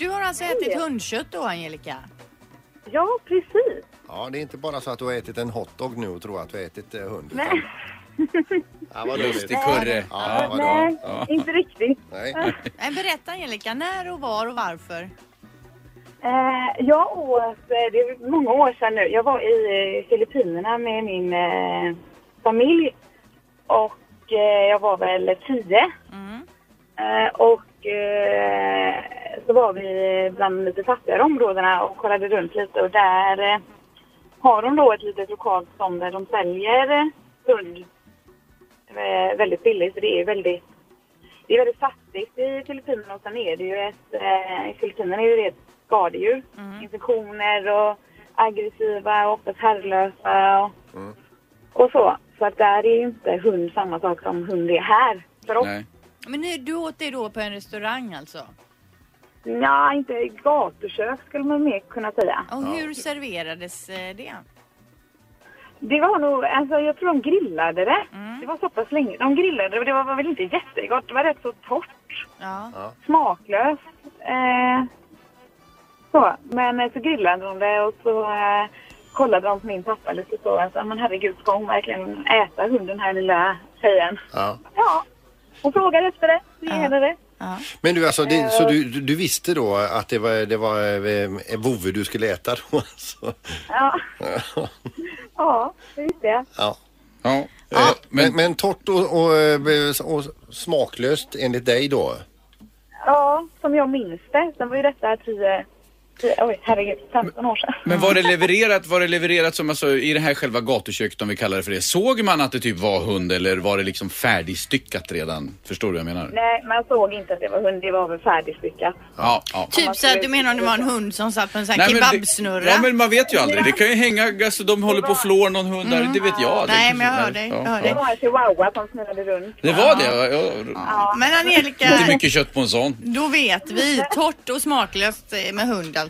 Du har alltså ätit hundkött då, Angelica? Ja, precis. Ja, det är inte bara så att du har ätit en hotdog nu och tror att du har ätit eh, hund. utan- Nej, Ja, vad Lustig kurre. Ja, vad nej bra. inte riktigt. Nej. Nej, berätta Angelica, när och var och varför? Eh, jag åt, eh, det är många år sedan nu, jag var i eh, Filippinerna med min eh, familj och eh, jag var väl tio. Mm. Eh, och eh, så var vi bland lite fattigare områdena och kollade runt lite och där eh, har de då ett litet lokalt stånd där de säljer eh, hund eh, väldigt billigt. Så det är väldigt, det är väldigt fattigt i Filippinerna och sen är det ju ett, eh, i Filippinerna är ju det ett skadedjur. Infektioner och aggressiva och oftast herrlösa och, och så. Så att där är ju inte hund samma sak som hund är här för oss. Nej. Men nu, du åt det då på en restaurang alltså? Ja, inte gatukök skulle man mer kunna säga. Och hur serverades eh, det? Det var nog, alltså jag tror de grillade det. Det var så pass länge. De grillade det och det var väl inte jättegott. Det var rätt så torrt, Ja. smaklöst. Eh, så, men eh, så grillade de det och så eh, kollade de på min pappa lite så. Alltså, men herregud, ska hon verkligen äta hunden här lilla tjejen? Ja. Ja, hon frågade efter det. Vi Ja. hade det. Ja. Men du, alltså, det, så du, du visste då att det var, det var eh, en vovve du skulle äta då? Alltså. Ja, ja det visste jag. Ja. Ja. Eh, Eh, Men, men, torrt och, och, eh, och smaklöst enligt dig då? Ja, som jag minns det. Sen var ju detta 10, 10 oj herregud, 15 år sedan. men var det levererat, var det levererat som alltså, i det här själva gatuköket om vi kallar det för det? Såg man att det typ var hund eller var det liksom färdigstyckat redan? Förstår du vad jag menar? Nej, man såg inte att det var hund. Det var väl färdigstyckat. Ja, ja. Typ så att du menar om det var en hund som satt på en sån här Nej, men det- kebabsnurra? Ja men man vet ju aldrig. Det kan ju hänga, alltså de håller på och flår någon hund där, det vet jag. Det Nej, men jag hör dig, jag hör Ja, Det dig. ja. var en chihuahua som snurrade runt. Det var det? Ja, ja. Men Angelica, Inte mycket kött på en sån. då vet vi. Torrt och smaklöst eh, med hund alltså.